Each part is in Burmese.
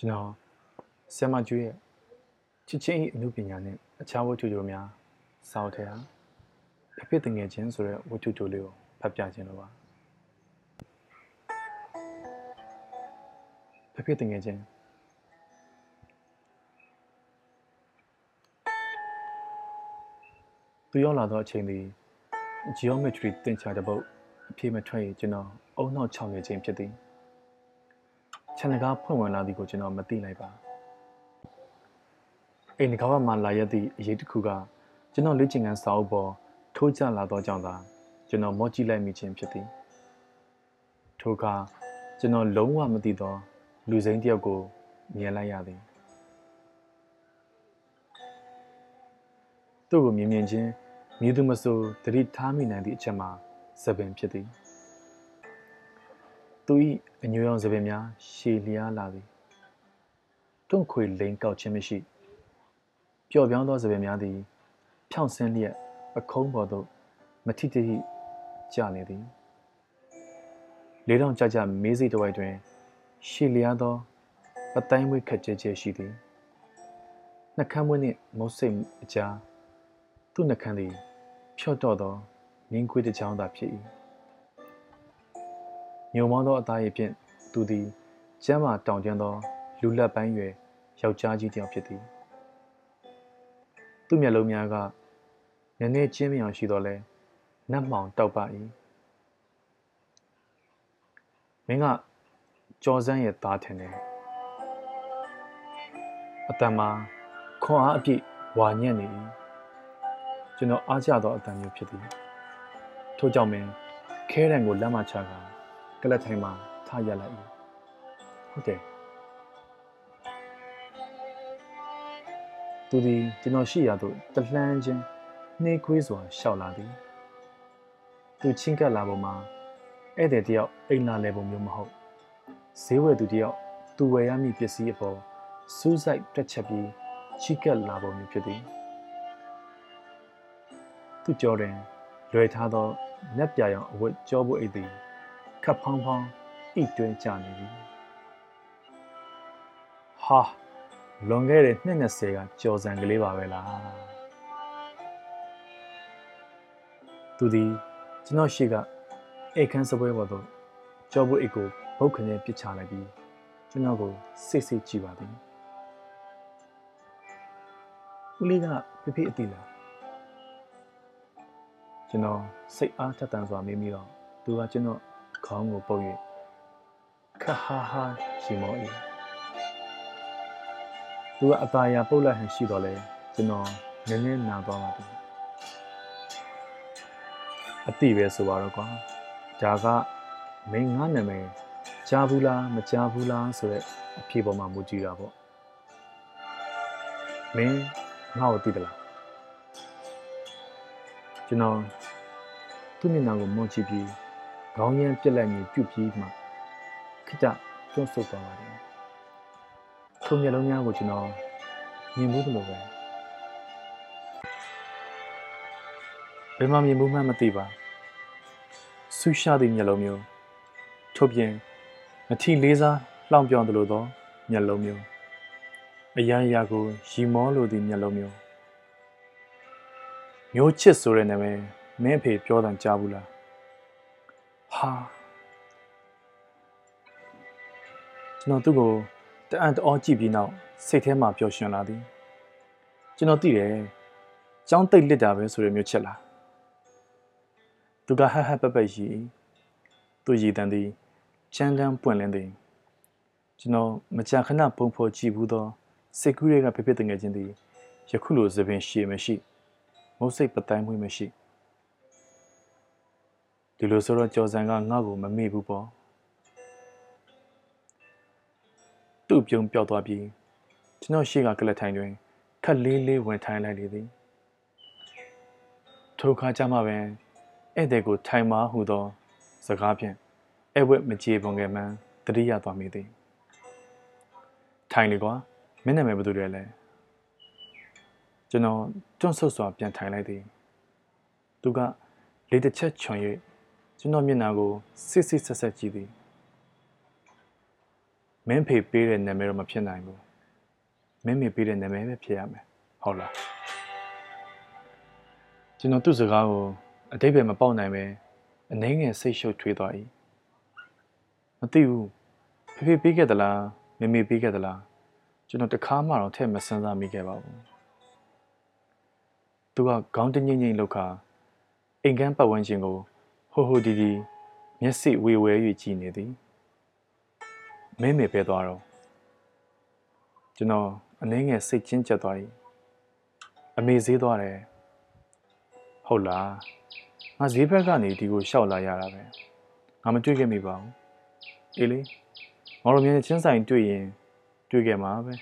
ကျွန်တော်ဆ iam မကျွေးရဲ့ချစ်ချင်း၏အမှုပညာနဲ့အခြားဝတ္ထုတို့များစောက်ထဲဟာဖဖြစ်တငယ်ချင်းဆိုတဲ့ဝတ္ထုတို့လေးကိုဖတ်ပြခြင်းလို့ပါဖဖြစ်တငယ်ချင်းသူရောက်လာတော့အချိန်ဒီ geometry သင်ချာတဲ့ပုတ်အပြေမထွက်ရင်ကျွန်တော်အုံနောက်6နေခြင်းဖြစ်သည် ခြံတကားဖွင့်ဝင်လာသည်ကိုကျွန်တော်မသိလိုက်ပါအိမ်တကားမှာလာရသည့်အရေးတစ်ခုကကျွန်တော်လေ့ကျင့်ခန်းစာအုပ်ပေါ်ထိုးကျလာသောကြောင့်သာကျွန်တော်မော့ကြည့်လိုက်မိခြင်းဖြစ်သည်ထိုအခါကျွန်တော်လုံးဝမသိသော လူစိမ်းတစ်ယောက်ကိုမြင်လိုက်ရသည်သူ့ကိုမြင်မြင်ချင်းမြည်သူမဆိုတတိထားမိနိုင်သည့်အချက်မှာသပင်ဖြစ်သည် သူ၏အညွှန်းစပင်များရှည်လျားလာသည်တွန့်ခွေလိန်ကောက်ခြင်းမရှိပျော့ပြောင်းသောစပင်များသည် ဖြောင့်ဆင်းလျက်ပခုံးပေါ်သို့မထိတိကျနေသည်လေးတောင်ကြကြမေးစိတ်တစ်ဝိုက်တွင် ရှည်လျားသောပတိုင်းမွေးခက်ကျဲကျဲရှိသည်နှကမ်းမွေးနှင့်မုတ်စိတ်အကြားသူ့နှကမ်းသည် ဖြော့တော့သောမင်းခွေးတစ်ချောင်းသာဖြစ်၏ ညုံမောင်းသောအသားရည်ဖြင့်သူသည်ကျမ်းမာတောင်ကျမ်းသော လူလက်ပိုင်းရွယ်ယောက်ျားကြီးတစ်ယောက်ဖြစ်သည်သူ့မျက်လုံးများကနည်းနည်းချင်းမြောင်ရှိတော့လဲနတ်မှောင်တောက်ပါ၏မင်းကကြော်စမ်းရဲ့သားထင်တယ်အတန်မှာခွန်အားအပြည့်ဝါညံ့နေ၏ကျွန်တော်အားကျသောအတန်မျိုးဖြစ်သည်ထို့ကြောင့်မင်းခဲရန်ကိုလက်မချကာ ကလတ်ထိုင်မှာထားရလိုက်၏ဟုတ်တယ်သူသည်ကျွန်တော်ရှိရာသို့တလှမ်းချင်းနှေးခွေးစွာရှောက်လာသည်သူချင်းကပ်လာပုံမှာဧည့်သည်တယောက်အိမ်လာလဲပုံမျိုးမဟုတ်ဈေးဝယ်သူတယောက်သူဝယ်ရမည့်ပစ္စည်းအပေါ်စူးစိုက်တက်ချက်ပြီးချိကပ်လာပုံမျိုးဖြစ်သည်သူကြောတွင်လွယ်ထားသောနက်ပြရောင်အဝတ်ကြောဖို့အိတ်သည် ခပ်ဖောင်းဖောင်းဣတွင်းကြနေပြီဟာလွန်ခဲ့တဲ့နှစ်20ကကြော်စံကလေးပါပဲလားသူဒီကျွန်တော်ရှိကအိတ်ခမ်းစပွဲပေါ်သို့ကြောဖို့အိတ်ကိုဘုတ်ခနဲ့ပစ်ချလိုက်ပြီးကျွန်တော်ကိုစိတ်စိတ်ကြည့်ပါသည်ဦးလေးကဖိဖိအတိလားကျွန်တော်စိတ်အားထက်သန်စွာမေးမိတော့သူကကျွန်တော် ခေါင်းကိုပုတ်၍ခဟာဟာရှိမော၏သူကအตาရပုတ်လက်ဟန်ရှိတော့လဲကျွန်တော်နည်းနည်းနာသွားပါပြီအတိပဲဆိုပါတော့ကွာဒါကမင်းငါနာမည်ကြားဘူးလားမကြားဘူးလားဆိုတဲ့အဖြေပေါ်မှာမူကြည့်တာပေါ့မင်းငါ့ကိုသိသလားကျွန်တော်သူ့မျက်နှာကိုမွန်ကြည့်ပြီး ခေါင်းရမ်းပြက်လက်ညီပြုတ်ပြီးမှခိတတွန်းဆုပ်သွားပါတယ်ထုံမျက်လုံးများကိုကျွန်တော်မြင်မှုသလိုပဲဘယ်မှမြင်မှုမှမသိပါဆူရှာသည့်မျက်လုံးမျိုးထို့ပြင်မထီလေးစားလှောင်ပြောင်းသလိုသောမျက်လုံးမျိုးအရာရာကိုရီမောလိုသည့်မျက်လုံးမျိုးမျိုးချစ်ဆိုတဲ့နာမည်မင်းအဖေပြောတယ်ကြားဘူးလား ဟာကျွန်တော်သူ့ကိုတအံ့တအောကြည့်ပြီးနောက်စိတ်ထဲမှာပျော်ရွှင်လာသည်ကျွန်တော်သိတယ်ចောင်းတိတ်လစ်တာပဲဆိုရမျိုးချက်လားသူကဟဟပပရီသူရည်တန်သည်ချမ်းတမ်းပွင့်လင်းသည်ကျွန်တော်မကြာခဏပုံဖော်ကြည့်ဘူးသောစိတ်ကူးတွေကဖြစ်ဖြစ်တငယ်ချင်းသည်ယခုလိုသပင်ရှည်မရှိမုတ်စိတ်ပတိုင်းမွေးမရှိ ဒီလိုဆိုတော့ကြော်စံကငါ့ကိုမမေ့ဘူးပေါ့သူ့ပြုံပြောက်သွားပြီးကျွန်တော်ရှေ့ကကလထိုင်တွင်ခက်လေးလေးဝင်ထိုင်လိုက်လေသည်ထိုခါကျမှပင်ဧည့်သည်ကိုထိုင်မာဟုသော စကားဖြင့်ဧဝက်မကြေပွန်ကမှန်တတိယသွားမိသည်ထိုင်လေကွာမင်းနာမည်ဘယ်သူလဲလဲကျွန်တော်တွန့်ဆုတ်စွာပြန်ထိုင်လိုက်သည်သူကလေတစ်ချက်ချွန်၍ ကျွန်တော်မျက်နှာကိုစစ်စစ်ဆက်ဆက်ကြည့်သည်မင်းဖေပေးတဲ့နာမည်တော့မဖြစ်နိုင်ဘူးမင်းမေပေးတဲ့နာမည်ပဲဖြစ်ရမယ်ဟုတ်လားကျွန်တော်သူ့စကားကိုအတိတ်ပဲမပေါက်နိုင်ပဲအနှင်းငယ်စိတ်ရှုပ်ထွေးသွား၏မသိဘူးဖေဖေပေးခဲ့သလားမေမေပေးခဲ့သလားကျွန်တော်တခါမှတော့ထည့်မစမ်းစားမိခဲ့ပါဘူးသူကခေါင်းတငိမ့်ငိမ့်လောက်ခါအိမ်ကန်းပတ်ဝန်းကျင်ကို ဟိုဟိုဒီဒီမျက်စိဝေဝဲ၍ကြည့်နေသည်မင်းမေပဲသွားတော့ကျွန်တော်အနှင်းငယ်စိတ်ချင်းကျက်သွား၏အမေဈေးသွားတယ်ဟုတ်လားငါဈေးဘက်ကနေဒီကိုရှောက်လာရတာပဲငါမတွေ့ခဲ့မိပါဘူးအေးလေငါတို့မြန်ချင်းဆိုင်တွေ့ရင်တွေ့ခဲ့မှာပဲ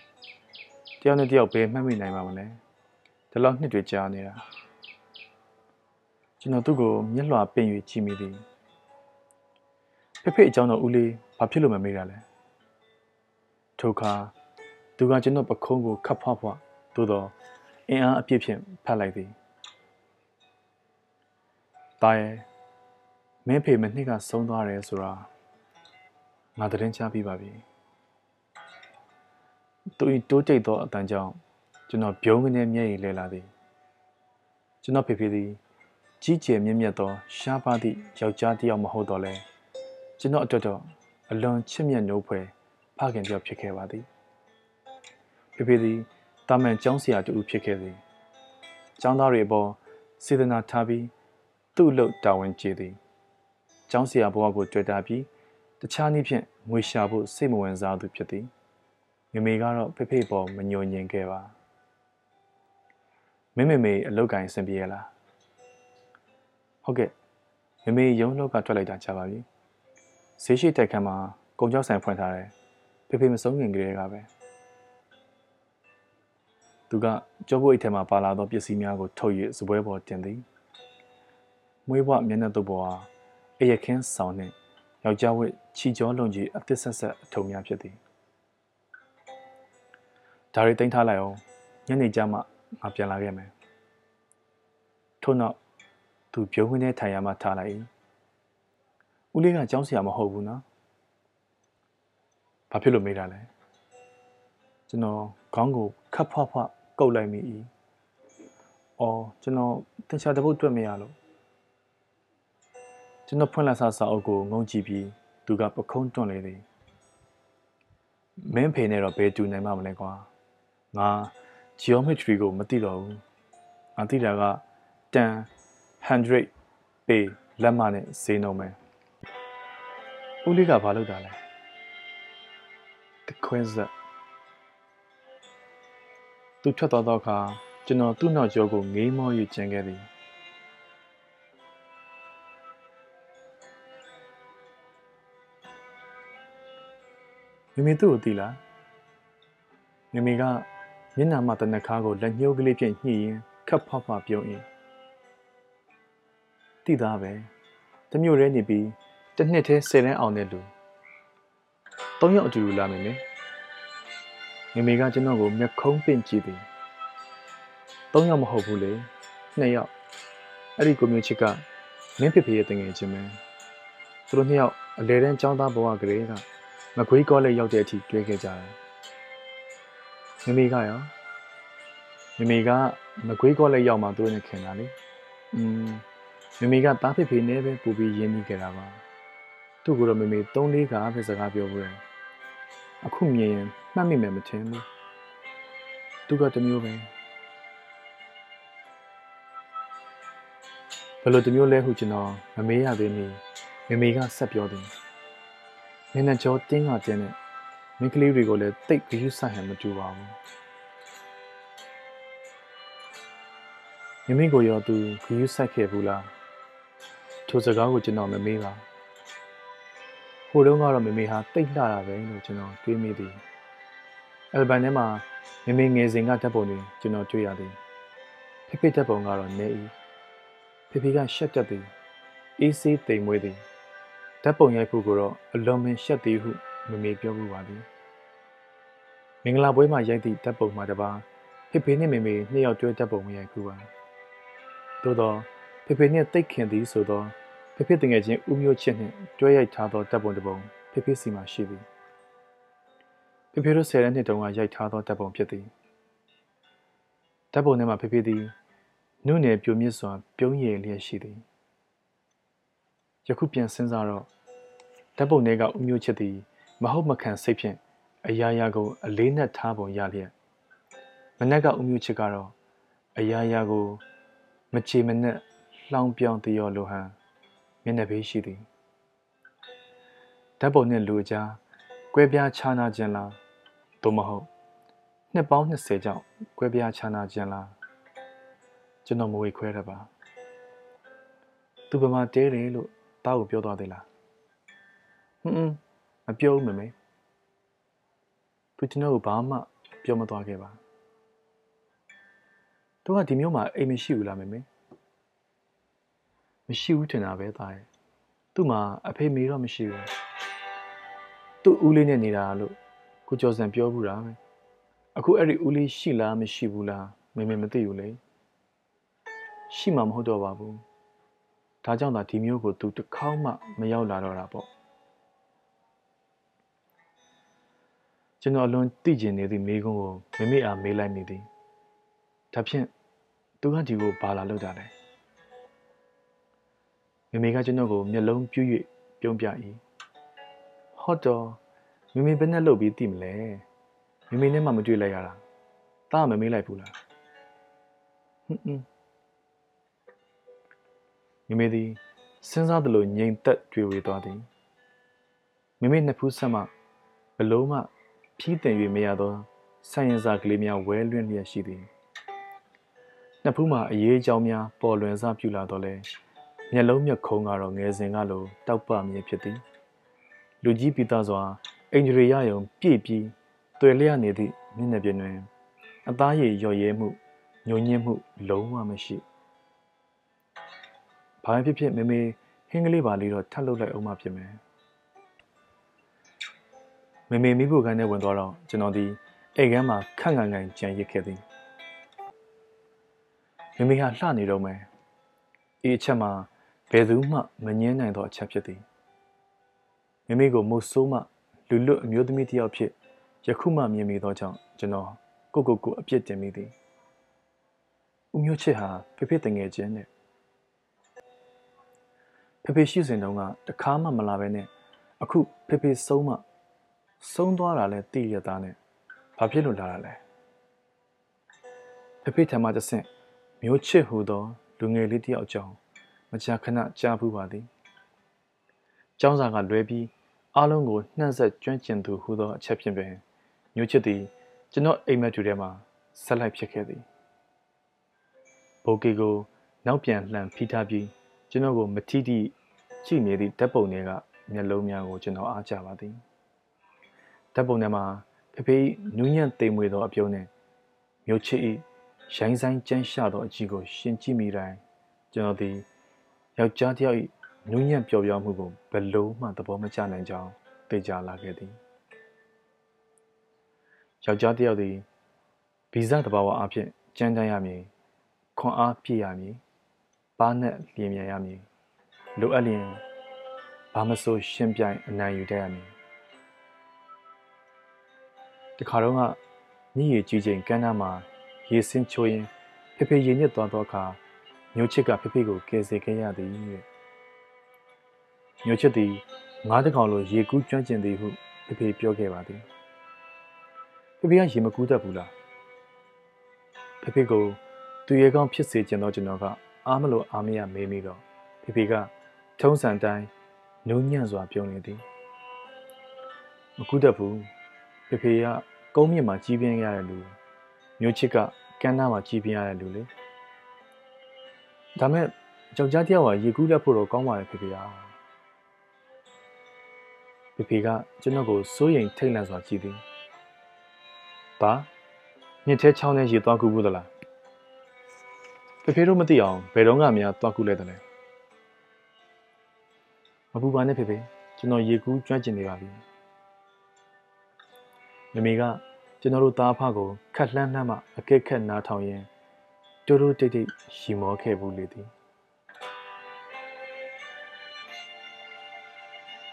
တယောက်နဲ့တယောက်ပဲမှတ်မိနိုင်မှာမလဲဒီလောက်နှစ်တွေကြာနေတာ ကျွန်တော်သူ့ကိုမျက်လွှာပင်၍ကြည့်မိသည်ဖေဖေအကြောင်းတော့ဦးလေးဘာဖြစ်လို့မမေးတာလဲထိုအခါသူကကျွန်တော်ပခုံးကိုခတ်ဖွားဖွားသို့တော့အင်အားအပြည့်ဖြင့်ဖတ်လိုက်သည်။တာရဲ့မင်းဖေမနှစ်ကဆုံးသွားတယ်ဆိုတာငါသတင်းချပြီးပါပြီ။သူ၏တိုးတိတ်သောအတန်ကြောင့်ကျွန်တော်ပြုံးကနေမျက်ရည်လဲလာသည်။ကျွန်တော်ဖေဖေသည် ကြီးကျယ်မြင့်မြတ်သောရှားပါသည့်ယောက်ျားတစ်ယောက်မဟုတ်တော့လဲကျွန်တော်အတွက်တော့အလွန်ချစ်မြတ်နိုးဖွယ်ဖခင်တယောက်ဖြစ်ခဲ့ပါသည်။ဖေဖေသည်တာမန်ကျောင်းဆရာတူဖြစ်ခဲ့သည်။ကျောင်းသားတွေအပေါ်စေတနာထားပြီးသူ့အလုပ်တာဝန်ကျေသည်။ကျောင်းဆရာဘဝကိုတွေ့တာပြီးတခြားနည်းဖြင့်ငွေရှာဖို့စိတ်မဝင်စားသူဖြစ်သည်။မိမိကတော့ဖေဖေပေါ်မညှို့ညင်ခဲ့ပါ။မိမိမေအလုတ်ကင်ဆင်ပြေရလား။ ဟုတ်ကဲ့။မိမိရုံးလောက်ကထွက်လိုက်တာကြာပါပြီ။ဈေးရှိတိုက်ခန်းမှာကုန်ကြောက်ဆိုင်ဖွင့်ထားတယ်။ဖေဖေမဆုံးခင်ကလေးကပဲ။သူကကြောပုတ်အိတ်ထဲမှာပါလာသောပစ္စည်းများကိုထုတ်၍စပွဲပေါ်တင်သည်။မွေးဘွားမျက်နှာတုပ်ပေါ်ဟာအယခင်းဆောင်နှင့်ယောက်ျားဝတ်ချီကျောလုံကြီးအသစ်ဆက်ဆက်အထုံများဖြစ်သည်ဒါရီတင်ထားလိုက်အောင်ညနေကျမှငါပြန်လာခဲ့မယ်ထို့နောက် သူပြုံးခွင်းထဲထိုင်ရမှထားလိုက်ဦးလေးကကြောင်းစရာမဟုတ်ဘူးနော်ဘာဖြစ်လို့မေးတာလဲကျွန်တော်ခေါင်းကိုခတ်ဖွားဖွားကုတ်လိုက်မိ၏အော်ကျွန်တော်တင်ချာတပုတ်တွေ့မရလို့ကျွန်တော်ဖွင့်လိုက်စာစာအုပ်ကိုငုံကြည့်ပြီးသူကပခုံးတွန့်လေသည်မင်းဖေနဲ့တော့ဘယ်တူနိုင်မှမလဲကွာငါ geometry ကိုမသိတော့ဘူးငါသိတာက10 100 pay လက်မနဲ့ဈေးနှုန်းပဲဦးလေးကဘာလုပ်တာလဲတခွင်းဆက်သူထွက်သွားတော့အခါကျွန်တော်သူ့နောက်ကျောကိုငေးမော၍ကျန်ခဲ့သည်မမေသူ့ကိုသိလားမမေကမျက်နှာမှာတနခါကိုလက်ညှိုးကလေးဖြင့်ညှိရင်ခပ်ဖွားဖွားပြုံးရင် သိသားပဲတမျိုးရဲနေပြီးတစ်နှစ်တည်းဆယ်တန်းအောင်တဲ့လူသုံးယောက်အတူတူလာမယ်လေမမေကကျွန်တော်ကိုမျက်ခုံးပင့်ကြည့်သည်သုံးယောက်မဟုတ်ဘူးလေနှစ်ယောက်အဲ့ဒီကိုမျိုးချစ်ကမင်းဖေဖေရဲ့တငယ်ချင်းပဲသူတို့နှစ်ယောက်အလဲတန်းចောင်းသားဘဝကလေးကမကွေးကောလေးရောက်တဲ့အထိတွေ့ခဲ့ကြတယ်။မိမိကရောမိမိကမကွေးကောလေးရောက်မှသူတို့နဲ့ခင်တာလေ။อืม မိမိကတားဖေဖေနဲ့ပဲပူပြီးရင်းနှီးခဲ့တာပါ။သူ့ကိုတော့မိမိ၃လေးကပဲစကားပြောဘူးတယ်။အခုမြင်ရင်မှတ်မိမယ်မထင်ဘူး။သူကတမျိုးပဲ။ဘယ်လိုတမျိုးလဲဟုကျွန်တော်မမေးရသေးမီမိမိကဆက်ပြောတယ်။မျက်နှာကြောတင်းကတင်းနဲ့မိန်းကလေးတွေကိုလည်းတိတ်ဂရုစိုက်ဟန်မတူပါဘူးမိမိကိုရောသူဂရုစိုက်ခဲ့ဘူးလား ထိုစကားကိုကျွန်တော်မမေးပါဟိုတုန်းကတော့မမေဟာတိတ်လှတာပဲလို့ကျွန်တော်တွေးမိသည်အယ်ဘန်ထဲမှာမမေငယ်စဉ်ကဓာတ်ပုံတွေကျွန်တော်တွေ့ရသည်ဖိဖိဓာတ်ပုံကတော့နေ၏ဖိဖိကရှက်တက်သည်အေးဆေးတိမ်မွေးသည်ဓာတ်ပုံရိုက်ဖို့ကိုတော့အလွန်ပင်ရှက်သေးဟုမမေပြောမှုပါသည်မင်္ဂလာပွဲမှာရိုက်သည့်ဓာတ်ပုံမှာတပါဖေဖေနှင့်မေမေနှစ်ယောက်တွဲဓာတ်ပုံမရိုက်ဘူးပါသို့သော ဖေဖေနှင့်တိတ်ခင်သည်ဆိုသောဖေဖေတငယ်ချင်းဦးမျိုးချစ်နှင့်တွဲရိုက်ထားသောဓာတ်ပုံတစ်ပုံဖေဖေစီမှာရှိသည်ဖေဖေတို့ဆယ်ရက်နှစ်တုန်းကရိုက်ထားသောဓာတ်ပုံဖြစ်သည်ဓာတ်ပုံထဲမှာဖေဖေသည်နုနယ်ပြိုမြစ်စွာပြုံးရည်လျက်ရှိသည်ယခုပြန်စဉ်းစားတော့ဓာတ်ပုံထဲကဦးမျိုးချစ်သည် မဟုတ်မခံစိတ်ဖြင့်အရာရာကို အလေးနက်ထားပုံရလျက်မနက်ကဦးမျိုးချစ်ကတော့အရာရာကို မချေမနက် လှောင်ပြောင်တရောလိုဟန်မျက်နှာပေးရှိသည်ဓာတ်ပုံနှင့်လူအကြားကွဲပြားခြားနာခြင်းလားသို့မဟုတ်နှစ်ပေါင်း20ကြောင့်ကွဲပြားခြားနာခြင်းလားကျွန်တော်မဝေခွဲရပါသူဗမာတဲတယ်လို့တားကိုပြောသွားသေးလားဟွန်းမပြောဘူးမမေသူကျွန်တော်ကိုဘာမှပြောမသွားခဲ့ပါသူကဒီမျိုးမှာအိမ်မရှိဘူးလားမမေ မရှိဘူးထင်တာပဲသားရဲ့သူ့မှာအဖေမေတော့မရှိဘူးသူ့ဦးလေးနဲ့နေတာလို့ကိုကျော်စံပြောဘူးတာပဲအခုအဲ့ဒီဦးလေးရှိလားမရှိဘူးလားမမေမသိဘူးလေရှိမှမဟုတ်တော့ပါဘူးဒါကြောင့်သာဒီမျိုးကိုသူတစ်ခေါက်မှမရောက်လာတော့တာပေါ့ကျွန်တော်အလွန်သိကျင်နေသည့်မိကုန်းကိုမမေအားမေးလိုက်မိသည်ဒါဖြင့်သူကဒီကိုဘာလာလုပ်တာလဲ မမေကကျွန်တော်ကိုမျက်လုံးပြူး၍ပြုံးပြ၏ဟော့တော့မမေဘယ်နဲ့လုပ်ပြီးသိမလဲမမေနဲ့မှမတွေ့လိုက်ရတာတာမမေးလိုက်ဘူးလားဟွန်းဟွန်းမမေသည်စဉ်းစားသလိုငြိမ်သက်တွေ့ဝေသွားသည်မမေနှစ်ဖူးဆက်မှဘလုံးမှဖြီးတင်၍မရသောဆိုင်ရင်စာကလေးများဝဲလွင့်လျက်ရှိသည်နှစ်ဖူးမှာအရေးအကြောင်းများပေါ်လွင်စပြုလာတော့လဲ မျက်လုံးမျက်ခုံးကတော့ငယ်စဉ်ကလိုတောက်ပမြင်ဖြစ်သည်လူကြီးပိသားစွာအင်ဂျရီရယုံပြည့်ပြီးတွေ့လျက်နေသည့်မျက်နှာပြင်တွင် အသားရည်လျော်ရဲမှုညှို့ညင်းမှုလုံးဝမရှိဘာဖြစ်ဖြစ်မေမေဟင်းကလေးပါလေးတော့ထပ်လုပ်လိုက်အောင်မှဖြစ်မယ်မေမေမိဖို့ကန်းနဲ့ဝင်သွားတော့ကျွန်တော်ဒီအိမ်ကမ်းမှာခန့်ငန်ငန်ကြံရစ်ခဲ့သည်မေမေဟာလှနေတော့မယ်အေးအချက်မှာ ဘယ်သူမှမငင်းနိုင်သောအချက်ဖြစ်သည်မိမိကိုမုတ်ဆိုးမှလူလွတ်အမျိုးသမီးတစ်ယောက်ဖြစ်ယခုမှမြင်မိသောကြောင့်ကျွန်တော်ကိုကိုကိုအပြစ်တင်မိသည်ဦးမျိုးချစ်ဟာဖေဖေတငယ်ချင်းနဲ့ဖေဖေရှိစဉ်တုန်းကတခါမှမလာဘဲနဲ့အခုဖေဖေဆုံးမှဆုံးသွားတာလဲသိရသားနဲ့ဘာဖြစ်လို့လာတာလဲဖေဖေထံမှတဆင့်မျိုးချစ်ဟူသောလူငယ်လေးတယောက်ကြောင့် မကြာခဏကြားဖူးပါသည်။ကျောင်းစာကလွဲပြီးအားလုံးကိုနှံ့ဆက်ကျွမ်းကျင်သူဟူသောအချက်ဖြင့်ပင်မျိုးချစ်သည်ကျွန်တော်အိမ်မက်တူထဲမှာဆက်လိုက်ဖြစ်ခဲ့သည်။ဘိုကေကိုနောက်ပြန်လှန်ဖိထားပြီးကျွန်တော်ကိုမထီတိကြည့်နေသည့်ဓာတ်ပုံတွေကမျက်လုံးများကိုကျွန်တော်အားကြပါသည်။ဓာတ်ပုံထဲမှာဖေဖေနူးညံ့သိမ်မွေသောအပြုံးနဲ့မျိုးချစ်၏ရိုင်းဆိုင်ကျန်းရှာသောအကြည့်ကိုရှင်ကြည့်မိတိုင်းကျွန်တော်သည် ယောက်ျားတစ်ယောက်၏နူးညံ့ပျော်ပြောင်းမှုကိုဘယ်လို့မှသဘောမကျနိုင်ကြောင်းသိကြလာခဲ့သည်ယောက်ျားတစ်ယောက်သည်ဗီဇတဘာဝအဖြစ်ကြမ်းတမ်းရမည်ခွန်အားပြည့်ရမည်ပါးနဲ့လျင်မြန်ရမည်လိုအပ်လျင်ဘာမဆိုရှင်ပြိုင်အနိုင်ယူတတ်ရမည်တခါတော့ကမြည်ရည်ကြီးချိန်ကမ်းနားမှာရေစင်းချိုးရင်ဖေဖေရေညစ်သွားသောအခါ မျိုးချစ်ကဖေဖေကိုကယ်ဆယ်ခဲ့ရသည်တဲ့မျိုးချစ်သည်ငါးတကောင်လိုရေကူးကျွမ်းကျင်သည်ဟုဖေဖေပြောခဲ့ပါသည်ဖေဖေကရေမကူးတတ်ဘူးလားဖေဖေကိုသူရဲကောင်းဖြစ်စေချင်တော့ကျွန်တော်ကအားမလို့အားမရမေးမိတော့ဖေဖေကထုံးစံတိုင်းနုံညံ့စွာပြုံးနေသည်မကူးတတ်ဘူးဖေဖေကကုန်းမြင့်မှာကြီးပြင်းရတဲ့လူမျိုးချစ်ကကမ်းနားမှာကြီးပြင်းရတဲ့လူလေ ဒါမဲ့ယောက်ျားတယောက်ကရေကူးလက်ဖို့တော့ကောင်းပါတယ်ဖေဖေဟာဖေဖေကကျွန်တော်ကိုစိုးရိမ်ထိတ်လန့်စွာကြည့်သည်ဘာမြစ်ထဲချောင်းထဲရေသွားကူဘူးသလားဖေဖေတို့မသိအောင်ဘယ်တော့မှမများသွားကူလိုက်တယ်လဲမပူပါနဲ့ဖေဖေကျွန်တော်ရေကူးကျွမ်းကျင်နေပါပြီမမေကကျွန်တော်တို့သားဖကိုခက်လှမ်းလှမ်းမှအကက်ခက်နားထောင်ရင် တိုးတိုးတိတ်တိတ်ရှီမောခဲ့ဘူးလေသည်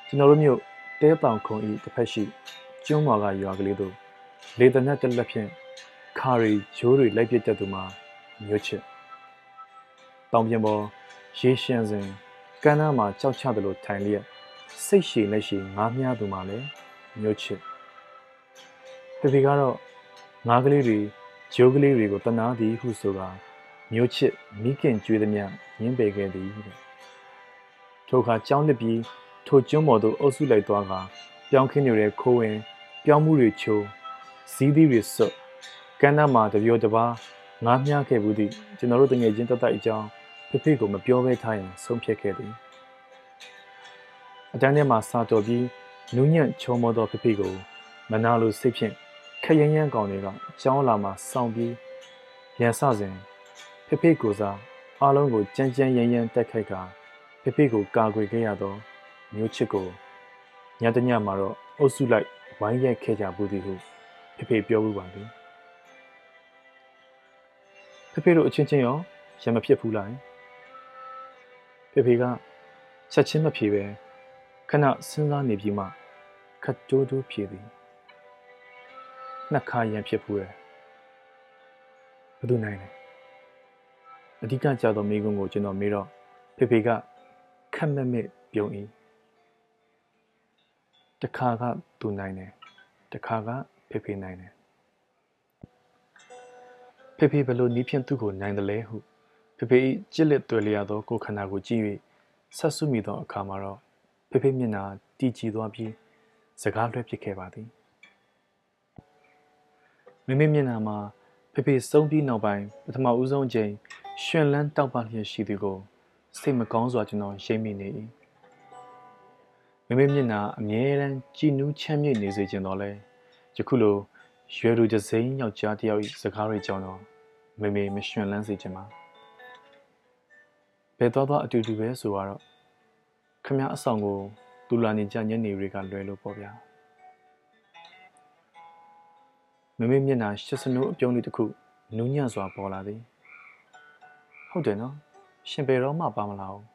ကျွန်တော်တို့မျိုးတဲပောင်ခုံဤတစ်ဖက်ရှိကျွန်းမော်ကရွာကလေးတို့လေတနက်တစ်လက်ဖြင့်ခါရီရိုးတွေလိုက်ပစ်တတ်သူမှာမြို့ချစ်တောင်ပြင်ပေါ်ရေရှမ်းစဉ်ကမ်းနားမှာကြောက်ချသလိုထိုင်လျက်စိတ်ရှည်လက်ရှည်ငားမြားသူမှာလည်းမြို့ချစ်ဖေဖေကတော့ငါးကလေးတွေ ဂျိုးကလေးတွေကိုတနာသည်ဟုဆိုတာမြို့ချစ်မိခင်ကျွေးသည်မြရင်းပေခဲ့သည်တဲ့ထိုအခါကြောင်းနှစ်ပြီးထိုကျွန်းပေါ်သို့အုပ်စုလိုက်သွားကပြောင်းခင်းနေတဲ့ခိုးဝင် ပြောင်းမှုတွေချိုးဇီးသီးတွေစွတ်ကမ်းနားမှာတပြောတပါးငားမြားခဲ့ဘူးသည့်ကျွန်တော်တို့တငယ်ချင်းတတ်တတ်အကြောင်းဖေဖေကိုမပြောဘဲထားရင်ဆုံးဖြတ်ခဲ့သည်အတန်းထဲမှာစာတော်ပြီးနူးညံ့ချုံမောသောဖေဖေကိုမနာလိုစိတ်ဖြင့် ခက်ရမ်းရမ်းကောင်တွေကကျောင်းလာမှာစောင့်ပြီးရန်ဆစဉ်ဖေဖေကိုစားအားလုံးကိုကြမ်းကြမ်းရမ်းရမ်းတက်ခိုက်ကဖေဖေကိုကာကွယ်ခဲ့ရသောမျိုးချစ်ကိုညတညမှာတော့အုပ်စုလိုက်ဝိုင်းရိုက်ခဲ့ကြဘူးသည်ဟုဖေဖေပြောမှုပါသည်ဖေဖေတို့အချင်းချင်းရောရမဖြစ်ဘူးလားဖေဖေကချက်ချင်းမဖြေပဲခဏစဉ်းစားနေပြီးမှခတ်တိုးတိုးဖြေသည် နှစ်ခါရန်ဖြစ်ဘူးရဲ့ဘယ်သူနိုင်လဲအဓိကကြသောမိကုံကိုကျွန်တော်မေးတော့ဖေဖေကခက်မက်မက်ပြုံး၏တခါကသူနိုင်တယ်တခါကဖေဖေနိုင်တယ်ဖေဖေဘလို့နီးဖြင့်သူ့ကိုနိုင်တယ်လဲဟုဖေဖေ၏ကြစ်လက်တွေ့လျာသောကိုခန္ဓာကိုကြည့်၍ဆက်ဆုမိသောအခါမှာတော့ဖေဖေမျက်နှာတည်ကြည်သွားပြီးစကားလွှဲပစ်ခဲ့ပါသည် မိမိမျက်နှာမှာဖေဖေဆုံးပြီးနောက်ပိုင်းပထမဦးဆုံးချိန်ရှင်လန်းတောက်ပလျက်ရှိသူကိုစိတ်မကောင်းစွာကျွန်တော်ရိပ်မိနေ၏မိမိမျက်နှာအမြဲတမ်းကြည်နူးချမ်းမြေ့နေစေခြင်းတော့လဲယခုလိုရွယ်လူတစ်စိမ်းယောက်ျားတစ်ယောက်၏စကားတွေကြောင့်တော့မိမိမရှင်လန်းစေခြင်းပါဘယ်တော့တော့အတူတူပဲဆိုတော့ခမအဆောင်ကိုတူလာနေကြညနေတွေကလွယ်လို့ပေါ့ဗျာ မမေမျက်နှာရှစ်စနိုးအပြုံးလေးတစ်ခုနူးညံ့စွာပေါ်လာသည်ဟုတ်တယ်နော်ရှင်ပေတော့မှပါမလာဘူး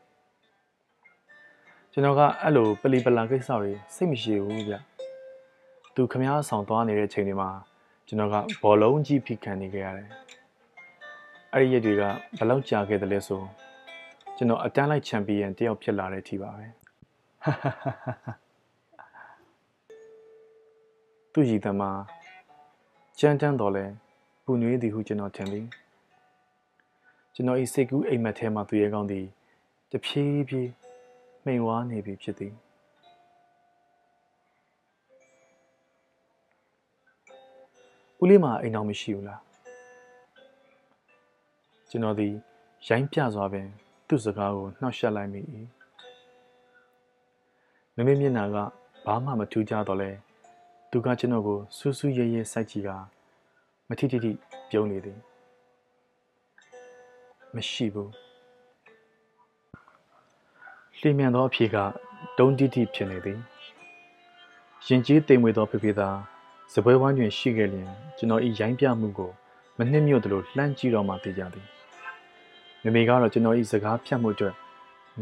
ကျွန်တော်ကအဲ့လိုပလီပလာကိစ္စတွေစိတ်မရှိဘူးဗျသူခမားဆောင်သွားနေတဲ့ချိန်တွေမှာကျွန်တော်ကဘောလုံးကြီးဖိခံနေခဲ့ရတယ်အဲ့ဒီရက်တွေကဘယ်လောက်ကြာခဲ့တယ်လဲဆိုကျွန်တော်အတန်းလိုက်ချန်ပီယံတယောက်ဖြစ်လာတဲ့အထိပါပဲသူရည်သမား ကြမ်းတမ်းတော်လဲပူနွေးသည်ဟုကျွန်တော်ထင်သည်ကျွန်တော်ဤစိတ်ကူးအိမ်မက်ထဲမှသူရဲ့ကောင်းသည်တဖြည်းဖြည်းမှိန်ဝါနေပြီဖြစ်သည်ဦးလေးမှာအိမ်အောင်မရှိဘူးလားကျွန်တော်ဒီရိုင်းပြစွာပင် သူ့စကားကိုနှောက်ယှက်လိုက်မိ၏မမေမျက်နှာကဘာမှမထူးကြတော့လဲ သူကကျွန်တော်ကိုစူးစူးရဲရဲစိုက်ကြည့်ကမထီထီထီပြုံးနေသည်မရှိဘူးလျင်မြန်သောအဖြေကတုံးတိတိဖြစ်နေသည်ရင်ကြီးတိမ်မွေသောဖေဖေသာစပွဲဝိုင်းတွင်ရှိခဲ့လျင်ကျွန်တော်ဤရိုင်းပြမှုကိုမနှိမ့်မြို့သလိုလှမ်းကြည့်တော့မှသိကြသည်မမေကတော့ကျွန်တော်ဤစကားဖြတ်မှုအတွက်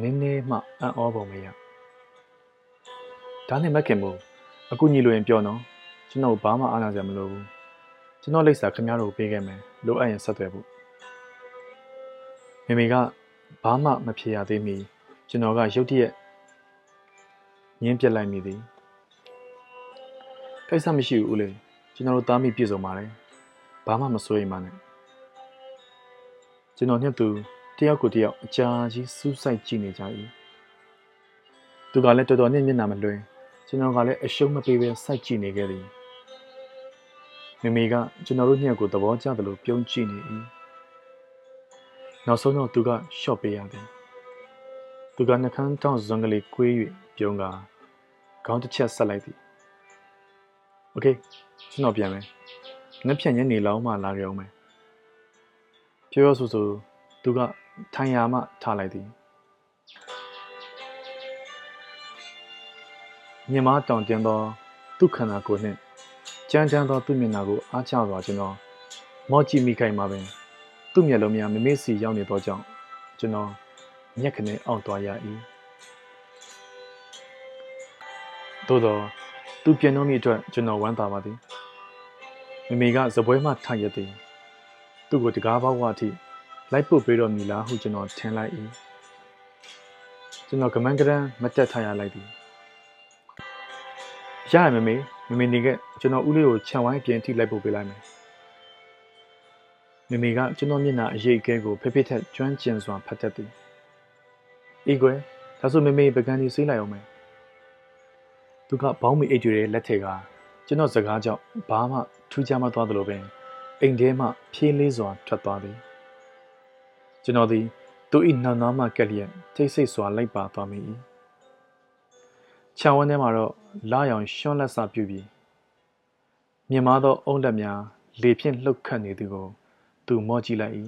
နင်းနေမှအံ့ဩပုံမရဒါနဲ့မခင်ဘူး အခုညီလိုရင်ပြောနော်ကျွန်တော်ဘာမှအားနာစရာမလိုဘူးကျွန်တော်လိပ်စာခင်ဗျားတို့ပေးခဲ့မယ်လိုအပ်ရင်ဆက်သွယ်ဖို့မေမေကဘာမှမဖြေရသေးမီကျွန်တော်ကရုတ်တရက်ငင်းပြက်လိုက်မိသည်ကိစ္စမရှိဘူးဦးလေးကျွန်တော်တို့သားမိပြည့်စုံပါတယ်ဘာမှမစိုးရိမ်ပါနဲ့ကျွန်တော်ညက်သူတယောက်ကိုတယောက်အကြာကြီးစူးစိုက်ကြည့်နေကြ၏သူကလည်းတော်တော်နဲ့မျက်နှာမလွှဲ ကျွန်တော်ကလည်းအရှုံးမပေးဘဲစိုက်ကြည့်နေခဲ့သည်မိမိကကျွန်တော်တို့ညက်ကိုသဘောကျတယ်လို့ပြုံးကြည့်နေ၏နောက်ဆုံးတော့သူကရှော့ပေးရသည်သူကနှကန်းတောင်းဇွန်ကလေးကွေး၍ပြုံးကခေါင်းတစ်ချက်ဆက်လိုက်သည်โอเคကျွန်တော်ပြန်မယ်နှစ်ဖြန်ညနေလောက်မှလာကြအောင်မယ်ပြောရဆိုဆိုသူကထိုင်ရာမှထားလိုက်သည် မြမတောင်တင်သောသူ့ခန္ဓာကိုယ်နှင့်ကြမ်းကြမ်းသောသူ့မျက်နှာကိုအားချစွာကျွန်တော်မော့ကြည့်မိခိုင်မှာပင်သူ့မျက်လုံးများမမေ့စီရောက်နေသောကြောင့်ကျွန်တော်မျက်ခနဲအောင့်သွားရ၏သို့သောသူသူပြန်တော့မိအတွက်ကျွန်တော်ဝမ်းသာပါသည်မမေကဇပွဲမှထိုင်ရသည်သူ့ကိုတကားပေါက်ဝအထိလိုက်ပုတ်ပေးတော်မူလားဟုကျွန်တော်ထင်လိုက်၏ကျွန်တော်ကမန်းကရန်မတက်ထားရလိုက်သည် ရရမမေမမေနေကကျွန်တော်ဦးလေးကိုခြံဝိုင်းပြင်ထိလိုက်ပုတ်ပေးလိုက်မယ်မမေကကျွန်တော်မျက်နှာအရေးအကဲကိုဖိဖိထက်ကျွမ်းကျင်စွာဖတ်တတ်သည်အေးကွယ်ဒါဆိုမမေပကံကြီးဆေးလိုက်အောင်မယ်သူကဘောင်းမီအိတ်တွေလက်ထက်ကကျွန်တော်စကားကြောင့်ဘာမှထူးခြားမသွားသလိုပင်အိမ်ထဲမှဖြေးလေးစွာထွက်သွားသည်ကျွန်တော်သည်သူ၏နှောင်သားမှကက်လျက်ထိတ်ဆိတ်စွာလိုက်ပါသွားမိ၏ခြံဝန်းထဲမှာတော့လာရောင်ရှွန်းလက်စာပြုပြီးမြင်မာသောအုံလက်များလေဖြင့်လှုပ်ခတ်နေသူကို သူမော့ကြည့်လိုက်၏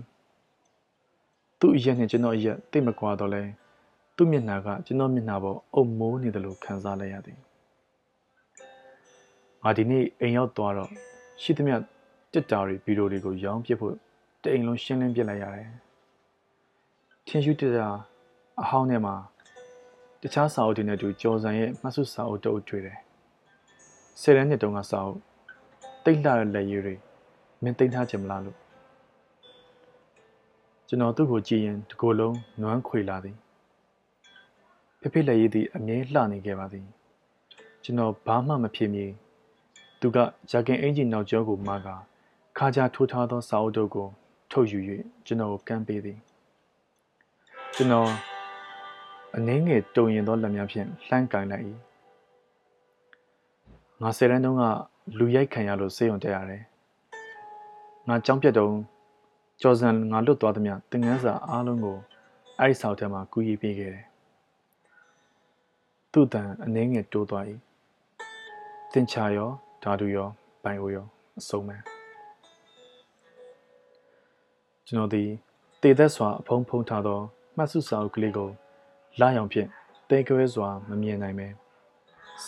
သူ့အရက်နှင့်ကျွန်တော်အရက်တိတ်မကွာတော့လဲသူ့မျက်နှာကကျွန်တော်မျက်နှာပေါ်အုံမိုးနေတယ်လို့ခံစားလိုက်ရသည်ငါဒီနေ့အိမ်ရောက်သွားတော့ရှိသမျှတစ်တာတွေဗီဒီယိုတွေကိုရောင်းပစ်ဖို့တအိမ်လုံးရှင်းလင်းပစ်လိုက်ရတယ်ထင်ရှုတစ်တာအဟောင်းထဲမှာ တခြားစာအုပ်တွေနဲ့အတူကျော်စံရဲ့မှတ်စုစာအုပ်တုပ်တွေ့တယ်ဆယ်တန်းနှစ်တုန်းကစာအုပ်တိတ်လာတဲ့လက်ရည်တွေမင်းတိတ်ထားခြင်းမလားလို့ကျွန်တော်သူ့ကိုကြည့်ရင်ဒီကိုယ်လုံးနွမ်းခွေလာသည်ဖေဖေလက်ရည်သည်အမြဲလှနေခဲ့ပါသည်ကျွန်တော်ဘာမှမဖြစ်မြေသူကဂျာကင်အင်ဂျင်နောက်ကျောကိုမှားကခါကြထိုးထားသောစာအုပ်တို့ကို ထုတ်ယူ၍ကျွန်တော်ကိုကမ်းပေးသည်ကျွန်တော် အနှင်းငယ်တုံရင်သောလက်များဖြင့်လှမ်းကင်လိုက်၏ငါဆယ်တန်းတုန်းကလူရိုက်ခံရလို့စေယုံတက်ရတယ်ငါကြောင်းပြတ်တုံးကျော်စံငါလွတ်သွားသည်မြတင်ငန်းစာအားလုံးကိုအဲ့ဒီဆောက်ထဲမှာကူးရီးပေးခဲ့တယ်သူ့တန်အနှင်းငယ်တိုးသွား၏တင်ချာရောဓာတုရောပိုင်အိုရောအစုံပဲကျွန်တော်ဒီတေသက်စွာအဖုံးဖုံးထားသောမှတ်စုစာအုပ်ကလေးကို လာရောင်ဖြင့်တဲကွဲစွာမမြင်နိုင်ပဲ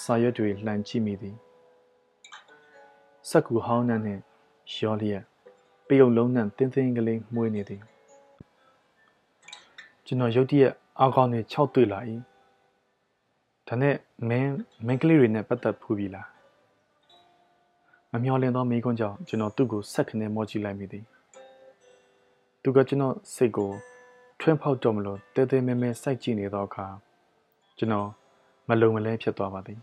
စာရွက်တွေလှန်ကြည့်မိသည်စက်ကူဟောင်းနှံ့နှင့်ရောလျက်ပယုံလုံးနှံ့တင်းတင်းကလေးမှုေးနေသည်ကျွန်တော်ရုတ်တရက်အောက်ကောင်းနဲ့၆တွေ့လာ၏ဒါနဲ့မင်းမင်းကလေးတွေနဲ့ပတ်သက်ဖူးပြီလားမမျော်လင့်သောမိကွန်းကြောင့်ကျွန်တော်သူ့ကိုဆက်ခနဲ့မော့ကြည့်လိုက်မိသည်သူကကျွန်တော်စိတ်ကို ထွန်းဖောက်တော့မလို့တဲတဲမဲမဲစိုက်ကြည့်နေသောအခါကျွန်တော်မလုံမလဲဖြစ်သွားပါသည်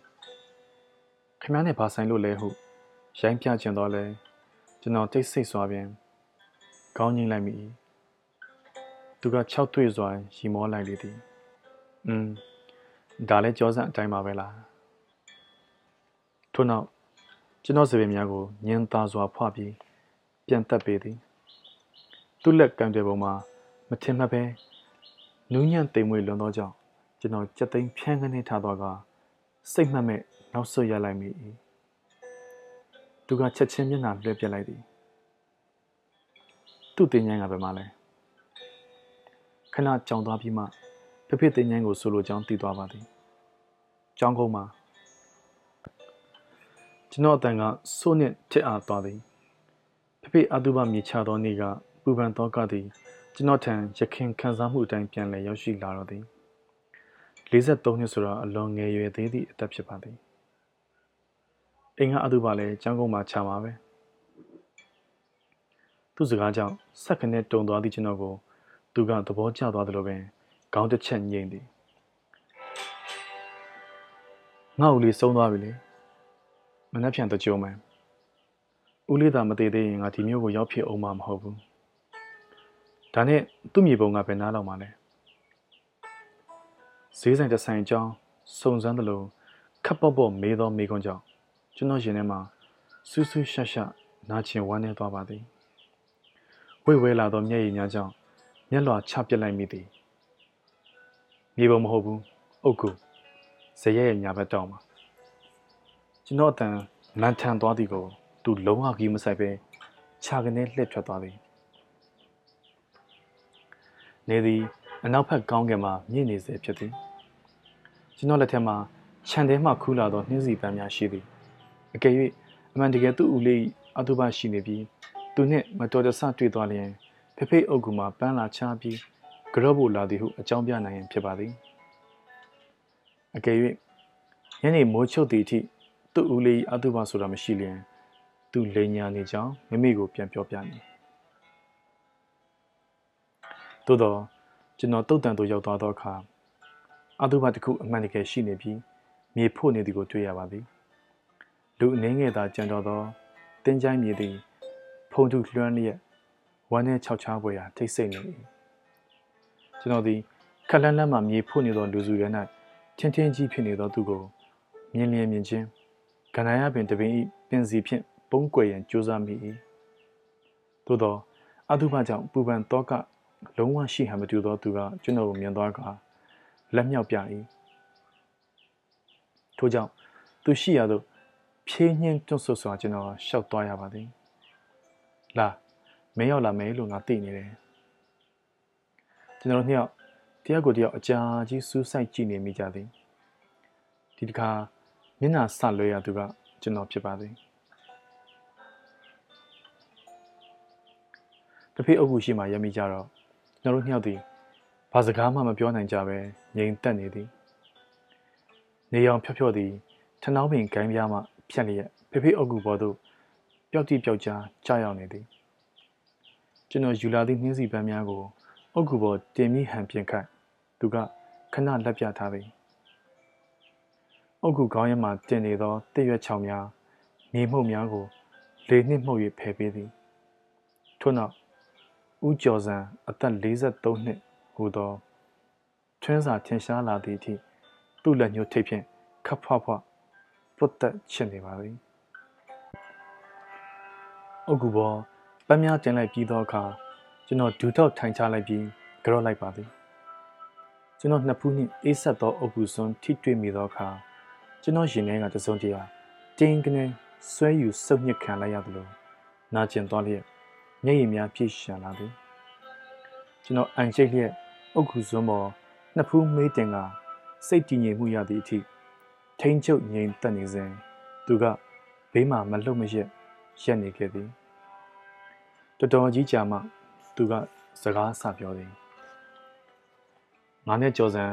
ခမည်းနဲ့ဘာဆိုင်လို့လဲဟုရိုင်းပြချင်တော့လဲကျွန်တော်တိတ်ဆိတ်စွာပြန်ခေါင်းငိမ့်လိုက်မိသူက၆တွေ့စွာရီမောလိုက်လေသည်อืมဒါလည်းကြောစံအတိုင်းပါပဲလားထို့နောက်ကျွန်တော်စပင်များကိုညင်သာစွာဖွပြီးပြန်တက်ပေးသည်သူ့လက်ကံတဲ့ပုံမှာ မထင်မှတ်ပဲနူးညံ့တိမ်မွေလွန်သောကြောင့်ကျွန်တော်ကြက်သိမ်းဖြန်းကနေထားတော့ကစိတ်မှတ်မဲ့နောက်ဆွရလိုက်မိ၏သူကချက်ချင်းမျက်နှာလွှဲပြလိုက်သည်သူ့တင်ញိုင်းကဘယ်မှာလဲခဏကြောင်သွားပြီးမှဖဖေတင်ញိုင်းကိုဆိုလိုကြောင်းသိသွားပါသည်ကျောင်းကုန်းမှာကျွန်တော်အတန်ကစိုးနှင့်ထစ်အားသွားသည်ဖဖေအတုပမြေချသောနေ့ကပူပန်သောကသည် ကျွန်တော်ထံရခင်ခံစားမှုအတိုင်းပြန်လည်ရောက်ရှိလာတော့သည်43နှစ်ဆိုတော့အလွန်ငယ်ရွယ်သေးသည့်အသက်ဖြစ်ပါသည်အိမ်ကအတုပလည်းကျောင်းကုန်းမှာခြာပါပဲသူ့စကားကြောင့်ဆက်ခနဲ့တုံသွားသည့်ကျွန်တော်ကို သူကသဘောကျသွားသလိုပင်ခေါင်းတစ်ချက်ငိမ့်သည်ငါ့ဦးလေးဆုံးသွားပြီလေမနှက်ဖြန်တကြုံမှန်ဦးလေးသာမသေးသေးရင်ငါဒီမျိုးကိုရောက်ဖြစ်အောင်မှာမဟုတ်ဘူး ဒါနဲ့သူ့မြေပုံကဘယ်နားလောက်မှာလဲဈေးဆိုင်တစ်ဆိုင်အကြောင်းစုံစမ်းသလိုခပ်ပေါ့ပေါ့မေးသောမေးခွန်းကြောင့်ကျွန်တော်ရင်ထဲမှာဆူးဆူးရှက်ရှက်နာကျင်ဝမ်းနေသွားပါသည်ဝိဝဲလာသောမျက်ရည်များကြောင့်မျက်လွှာချပစ်လိုက်မိသည်မြေပုံမဟုတ်ဘူးအုတ်ကူဇရဲရဲ့ညာဘက်တောင်းမှာကျွန်တော်အတန်မန်ထန်သွားသည်ကိုသူလုံးဝကြီးမဆိုင်ပဲခြာကနေလှည့်ထွက်သွားသည် နေသည်အနောက်ဘက်ကောင်းကင်မှာမြင့်နေစေဖြစ်သည်ကျွန်တော်လက်ထက်မှာခြံထဲမှခူးလာသောနှင်းစီပန်းများရှိသည်အကယ်၍အမှန်တကယ်သူ့ဦးလေးအတုပရှိနေပြီးသူနှင့်မတော်တဆတွေ့သွားလျင်ဖေဖေအုပ်ကူမှာပန်းလာချပြီးကြော့ဖို့လာသည်ဟုအကြောင်းပြနိုင်ရင်ဖြစ်ပါသည်အကယ်၍ညနေမိုးချုပ်သည့်အထိသူ့ဦးလေးအတုပဆိုတာမရှိလျင်သူလိန်ညာနေကြောင်းမိမိကိုပြန်ပြောပြနေ သို့တော့ကျွန်တော်တုတ်တန်တို့ရောက်သွားသောအခါအတုပတစ်ခုအမှန်တကယ်ရှိနေပြီးမြေဖို့နေသည်ကိုတွေ့ရပါသည်လူအနေငယ်သာကြံတော်သောတင်းချိုင်းမြေသည်ဖုန်ထုလွှမ်းလျက်ဝမ်းနဲ့ခြောက်ချားပွဲရာထိတ်ဆိတ်နေ၏ကျွန်တော်သည်ခက်လန်းလန်းမှမြေဖို့နေသောလူစုရဲ၌ထင်းထင်းကြီးဖြစ်နေသောသူကိုမြင်လျင်မြင်ချင်းကန္နာရပင်တပင်ဤပင်စီဖြင့်ပုံကွယ်ရန်ကြိုးစားမိ၏သို့သောအတုပကြောင့်ပူပန်တော့က လုံးဝရှိဟန်မတူသောသူကကျွန်တော်ကိုမြင်သွားကလက်မြောက်ပြ၏ထို့ကြောင့်သူရှိရသို့ဖြင်းညင်းတွန့်ဆုတ်စွာကျွန်တော်ရှောက်သွားရပါသည်လာမင်းရောက်လာမယ်လို့ငါသိနေတယ်ကျွန်တော်နှစ်ယောက်တယောက်ကိုတယောက်အကြာကြီးစူးစိုက်ကြည့်နေမိကြသည်ဒီတစ်ခါမျက်နှာဆလွဲရသူကကျွန်တော်ဖြစ်ပါသည်တဖေးအုပ်ကူရှိမှရမိကြတော့ ကျွန်တော်တို့နှစ်ယောက်သည်ဘာစကားမှမပြောနိုင်ကြပဲငြိမ်သက်နေသည်နေအောင်ဖြော့ဖြော့သည်ထနှောင်းပင်ကိုင်းပြားမှဖြတ်လျက်ဖေဖေအုပ်ကူပေါ်သို့ပျောက်တိပျောက်ကြားကြားရောက်နေသည်ကျွန်တော်ယူလာသည့်နှင်းစီပန်းများကိုအုပ်ကူပေါ်တင်မိဟန်ပြင်ခတ်သူကခဏလက်ပြထားသည်အုတ်ကူခေါင်းရမှတင်နေသောတည့်ရွက်ချောင်များမြေမှုန့်များကိုလေနှင့်မှုတ်၍ဖယ်ပေးသည်ထို့နောက် ဦးကျော်စံအသက်43နှစ်ဟူသောထွန်းစာထင်ရှားလာသည့်အထိသူ့လက်ညှိုးထိပ်ဖြင့်ခပ်ဖွားဖွားပုတ်တက်ချစ်နေပါသည်အုတ်ကူပေါ်ပန်းများတင်လိုက်ပြီးသောအခါကျွန်တော်ဒူထောက်ထိုင်ချလိုက်ပြီးကြော့လိုက်ပါသည်ကျွန်တော်နှစ်ဖူးနှင့်အေးဆက်သောအုတ်ကူစွန်းထိတွေ့မိသောအခါကျွန်တော်ရင်ထဲကတစုံတရာတင်းကနေဆွဲယူစုပ်ညစ်ခံလိုက်ရသလိုနာကျင်သွားလျက် မျက်ရည်များပြည့်ရှံလာသည်ကျွန်တော်အန်ချိတ်လျက်အုတ်ခုစွန်းပေါ်နှစ်ဖူးမေးတင်ကစိတ်တည်ငြိမ်မှုရသည့်အထိထိန်ချုပ်ငြိမ်သက်နေစဉ်သူကဘေးမှာမလှုပ်မရက်ရက်နေခဲ့သည်တော်တော်ကြီးကြာမှသူကစကားဆပြောသည်ငါနဲ့ကြော်စံ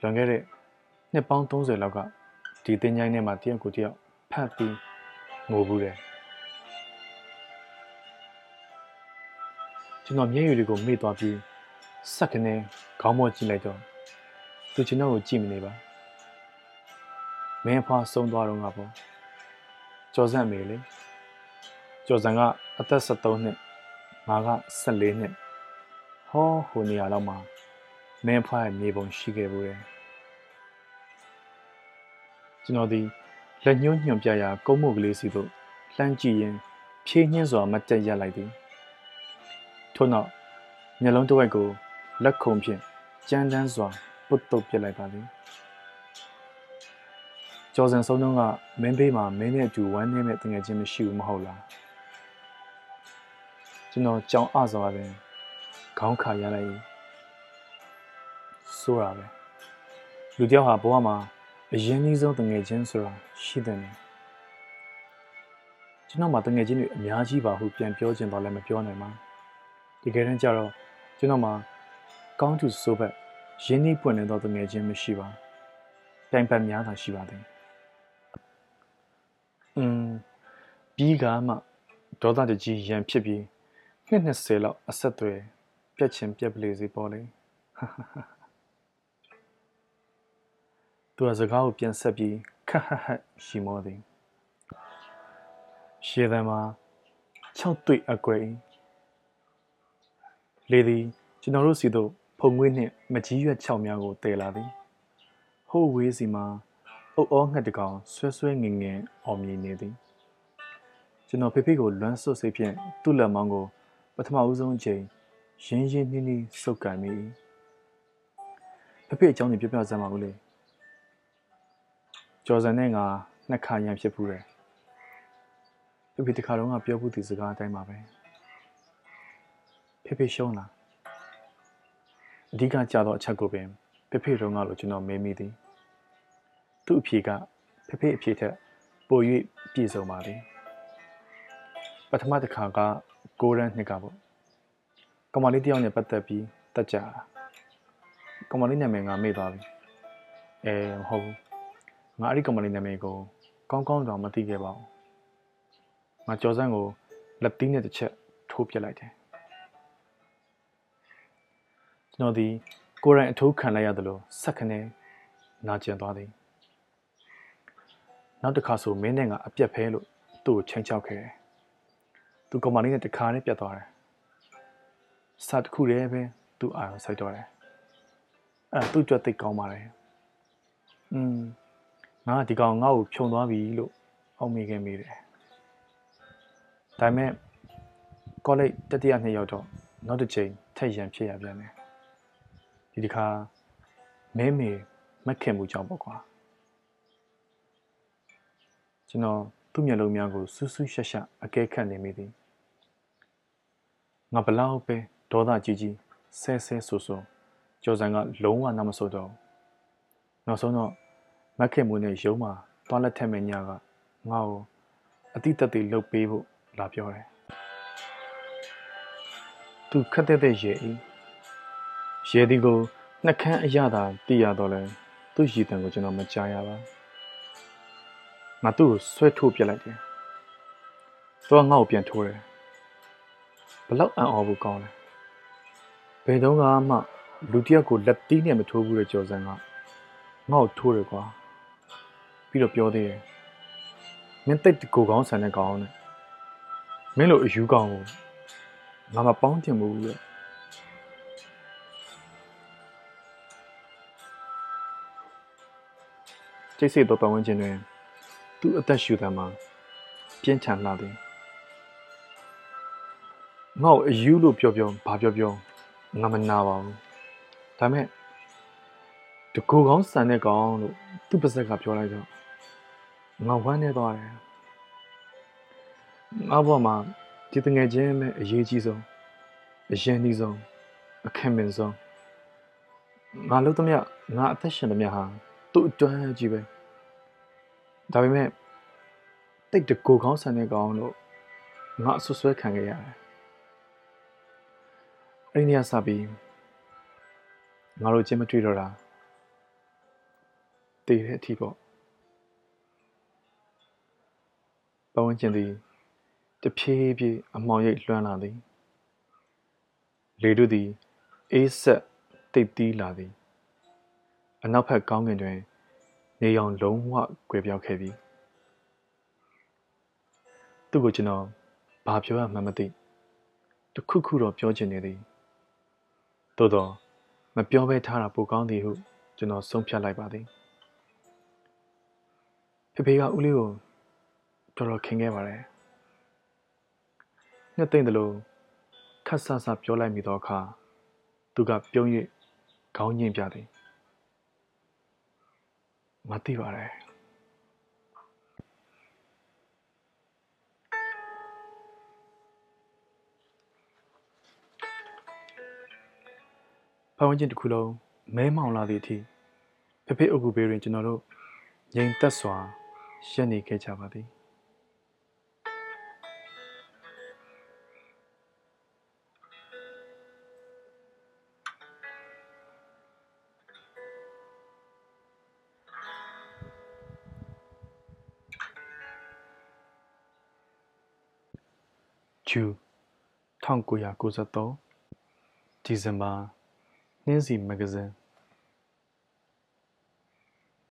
လွန်ခဲ့တဲ့နှစ်ပေါင်း30လောက်ကဒီတင်ញိုင်းထဲမှာတယောက်ကိုတယောက်ဖတ်ပြီးငိုဘူးတယ် ကျွန်တော်မျက်ရည်တွေကိုမေ့သွားပြီးစက်ကနေခေါင်းမောကြည့်လိုက်တော့သူကျွန်တော်ကိုကြည့်မနေပါမင်းအဖွားဆုံးသွားတော့ငါပေါ့ကျော်စံမေလေကျော်စံကအသက်73နှစ်ငါက14နှစ်ဟောဟိုနေရာတော့မှာမင်းအဖွားရဲ့မြေပုံရှိခဲ့ဘူးရဲ့ကျွန်တော်ဒီလက်ညှိုးညွှန်ပြရာကုန်းမုတ်ကလေးစီသို့လှမ်းကြည့်ရင်ဖြည့်ညှင်းစွာမတက်ရက်လိုက်သည် ထို့နောက်မျက်လုံးတစ်ဝက်ကိုလက်ခုံဖြင့်ကြမ်းတမ်းစွာပုတ်တုပ်ပစ်လိုက်ပါသည်ကျော်စံဆုံးတော့ကမင်းဘေးမှာမင်းနဲ့အတူဝမ်းနေမဲ့တငယ်ချင်းမရှိဘူးမဟုတ်လားကျွန်တော်ကြောင်အစွာပင်ခေါင်းခါရလိုက်ဆိုးရပဲလူတယောက်ဟာဘဝမှာအရင်ကြီးဆုံးတငယ်ချင်းဆိုတာရှိတယ်နေကျွန်တော်မှတငယ်ချင်းတွေအများကြီးပါဟုပြန်ပြောချင်တော့လည်းမပြောနိုင်ပါ ဒီကဲတန်းကြတော့ကျွန်တော်မှကောင်းသူဆိုဘက်ရင်းနှီးပွင့်နေတော့တငယ်ချင်းမရှိပါတိုင်ပတ်များသာရှိပါသည်อืมပြီးကမှဒေါသတကြီးရန်ဖြစ်ပြီးနှစ်20လောက်အဆက်တွေပြက်ချင်ပြက်ပလေစီပေါ်လေဟာဟာဟာသူကစကားကိုပြန်ဆက်ပြီးခက်ဟက်ဟက်ရှိမောသည်ရှေ့သမ်းမှာ6တွေ့အကွယ် လေသည်ကျွန်တော်တို့စီတို့ဖုံငွေးနှင့်မကြီးရွက်6များကိုတည်လာသည်ဟိုဝေးစီမှာအုပ်အောငှက်တကောင်ဆွဲဆွဲငင်ငင်အော်မြည်နေသည်ကျွန်တော်ဖေဖေကိုလွမ်းဆွတ်စိတ်ဖြင့်သူ့လက်မောင်းကို ပထမဦးဆုံးချိန်ရင်းရင်းနှီးနှီးစုပ်ကန်မိဖေဖေအကြောင်းကိုပြပြစမ်းပါဦးလေကျော်စံနဲ့ငါနှစ်ခါရန်ဖြစ်ဘူးတယ်ဖေဖေတခါတော့ငါပြောဘူးဒီစကားအတိုင်းပါပဲ ဖေဖေရှုံးလားအဓိကကြတော့အချက်ကိုပင်ဖေဖေတော့ငါလို့ကျွန်တော်မေးမိသည်သူ့အဖြေကဖေဖေအဖြေထက်ပို၍ပြည့်စုံပါလေပထမတစ်ခါကကိုရန်နှစ်ကပေါ့ကမလေးတယောက်နဲ့ပတ်သက်ပြီးတက်ကြတာကမလေးနာမည်ငါမေ့သွားပြီအဲမဟုတ်ဘူးငါအဲ့ဒီကမ္ဘာလေးနာမည်ကိုကောကောင်းကောင်းတောင်မသိခဲ့ပါဘူးငါကြော်စမ်းကိုလက်သီးနဲ့တစ်ချက်ထိုးပြစ်လိုက်တယ် ကျွန်တော်ဒီကိုယ်တိုင်အထိုးခံလိုက်ရတယ်လို့ဆက်ခနဲ့နာကျင်သွားသည်နောက်တစ်ခါဆိုမင်းနဲ့ကအပြက်ဖဲလို့သူ့ကိုချိန်ချောက်ခဲ့တယ်သူကောင်မလေးနဲ့တခါနဲ့ပြတ်သွားတယ်စာတစ်ခုတည်းပဲသူ့အာရုံစိုက်တော့တယ်အဲ့သူ့ကြွက်သိကောင်းပါတယ်อืมငါဒီကောင်ငါ့ကိုဖြုံသွားပြီလို့အောက်မေ့ခဲ့မိတယ်ဒါပေမဲ့ကောလိပ်တတိယနှစ်ရောက်တော့နောက်တစ်ချိန်ထက်ရန်ဖြစ်ရပြန်တယ် ဒီတစ်ခါမဲမေမက်ခင်မှုကြောင့်ပေါ့ကွာကျွန်တော်သူ့မျက်လုံးများကိုဆူးဆူးရှက်ရှက်အကဲခတ်နေမိသည်ငါဘလောက်ပဲဒေါသကြီးကြီးဆဲဆဲဆူဆူကျော်စံကလုံးဝနာမဆိုတော့နောက်ဆုံးတော့မက်ခင်မှုနဲ့ရုံးမှာတွားလက်ထက်မဲ့ညကငါ့ကိုအတိတက်သေးလှုပ်ပေးဖို့လာပြောတယ်သူခက်တဲ့တဲ့ရေဤ ရေဒီကိုနှက်ခမ်းအရသာတည်ရတော့လဲသူ့ရည်တံကိုကျွန်တော်မကြားရပါငါသူ့ကိုဆွဲထုတ်ပြလိုက်တယ်သူကငါ့ကိုပြန်ထိုးတယ်ဘလောက်အံ့ဩဖို့ကောင်းလဲဘယ်တော့မှလူတယောက်ကိုလက်တီးနဲ့မထိုးဘူးတဲ့ကြော်စံကငါ့ကိုထိုးတယ်ကွာပြီးတော့ပြောသေးတယ်မင်းတိတ်ကိုကောင်းဆန်တဲ့ကောင်နဲ့မင်းလိုအယူကောင်ကိုငါမပေါင်းတင်ဘူးလေ ကျိတ်စိတ်သောပတ်ဝန်းကျင်တွင်သူ့အသက်ရှူသံမှာပြင်းထန်လာသည်ငါ့ကိုအယူလို့ပြောပြောဘာပြောပြောငါမနာပါဘူးဒါမဲ့တကူကောင်းဆန်တဲ့ကောင်လို့သူ့ပါဇက်ကပြောလိုက်တော့ငါဝမ်းနေသွားတယ်ငါဘဝမှာဒီတငယ်ချင်းပဲအရေးကြီးဆုံးအရင်နှီးဆုံးအခင်မင်ဆုံးငါလို့တမယငါအသက်ရှင်တမယဟာသူ့အတွန်းကြီးပဲ ဒါပေမဲ့တိတ်တကိုကောင်းဆန်တဲ့ကောင်လို့ငါအဆွဆွဲခံခဲ့ရတယ်အဲ့ဒီနေရာစပြီးငါတို့ချင်းမတွေ့တော့တာတည်တဲ့အထီးပေါ့ပဝန်းကျင်သည်တဖြည်းဖြည်းအမောင်ရိပ်လွှမ်းလာသည်လေတို့သည်အေးဆက်တိတ်တီးလာသည်အနောက်ဘက်ကောင်းကင်တွင် နေရောင်လုံးဝကွယ်ပြောက်ခဲ့ပြီသူ့ကိုကျွန်တော်ဘာပြောရမှန်းမသိတခုခုတော့ပြောချင်နေသည်သို့တော့မပြောဘဲထားတာပိုကောင်းသည်ဟုကျွန်တော်ဆုံးဖြတ်လိုက်ပါသည်ဖေဖေကဦးလေးကိုတော်တော်ခင်ခဲ့ပါတယ်နှစ်သိမ့်တယ်လို့ခက်ဆဆပြောလိုက်မိသောအခါသူကပြုံး၍ခေါင်းညှိပြသည် မသိပါတယ်ပဝန်းကျင်တစ်ခုလုံးမဲမောင်လာသည့်အထိဖဖေအုပ်ကူဘေးတွင်ကျွန်တော်တို့ငြိမ်သက်စွာရပ်နေခဲ့ကြပါသည် 1993ဒီဇင်ဘာနှင်းစီမဂ္ဂဇင်း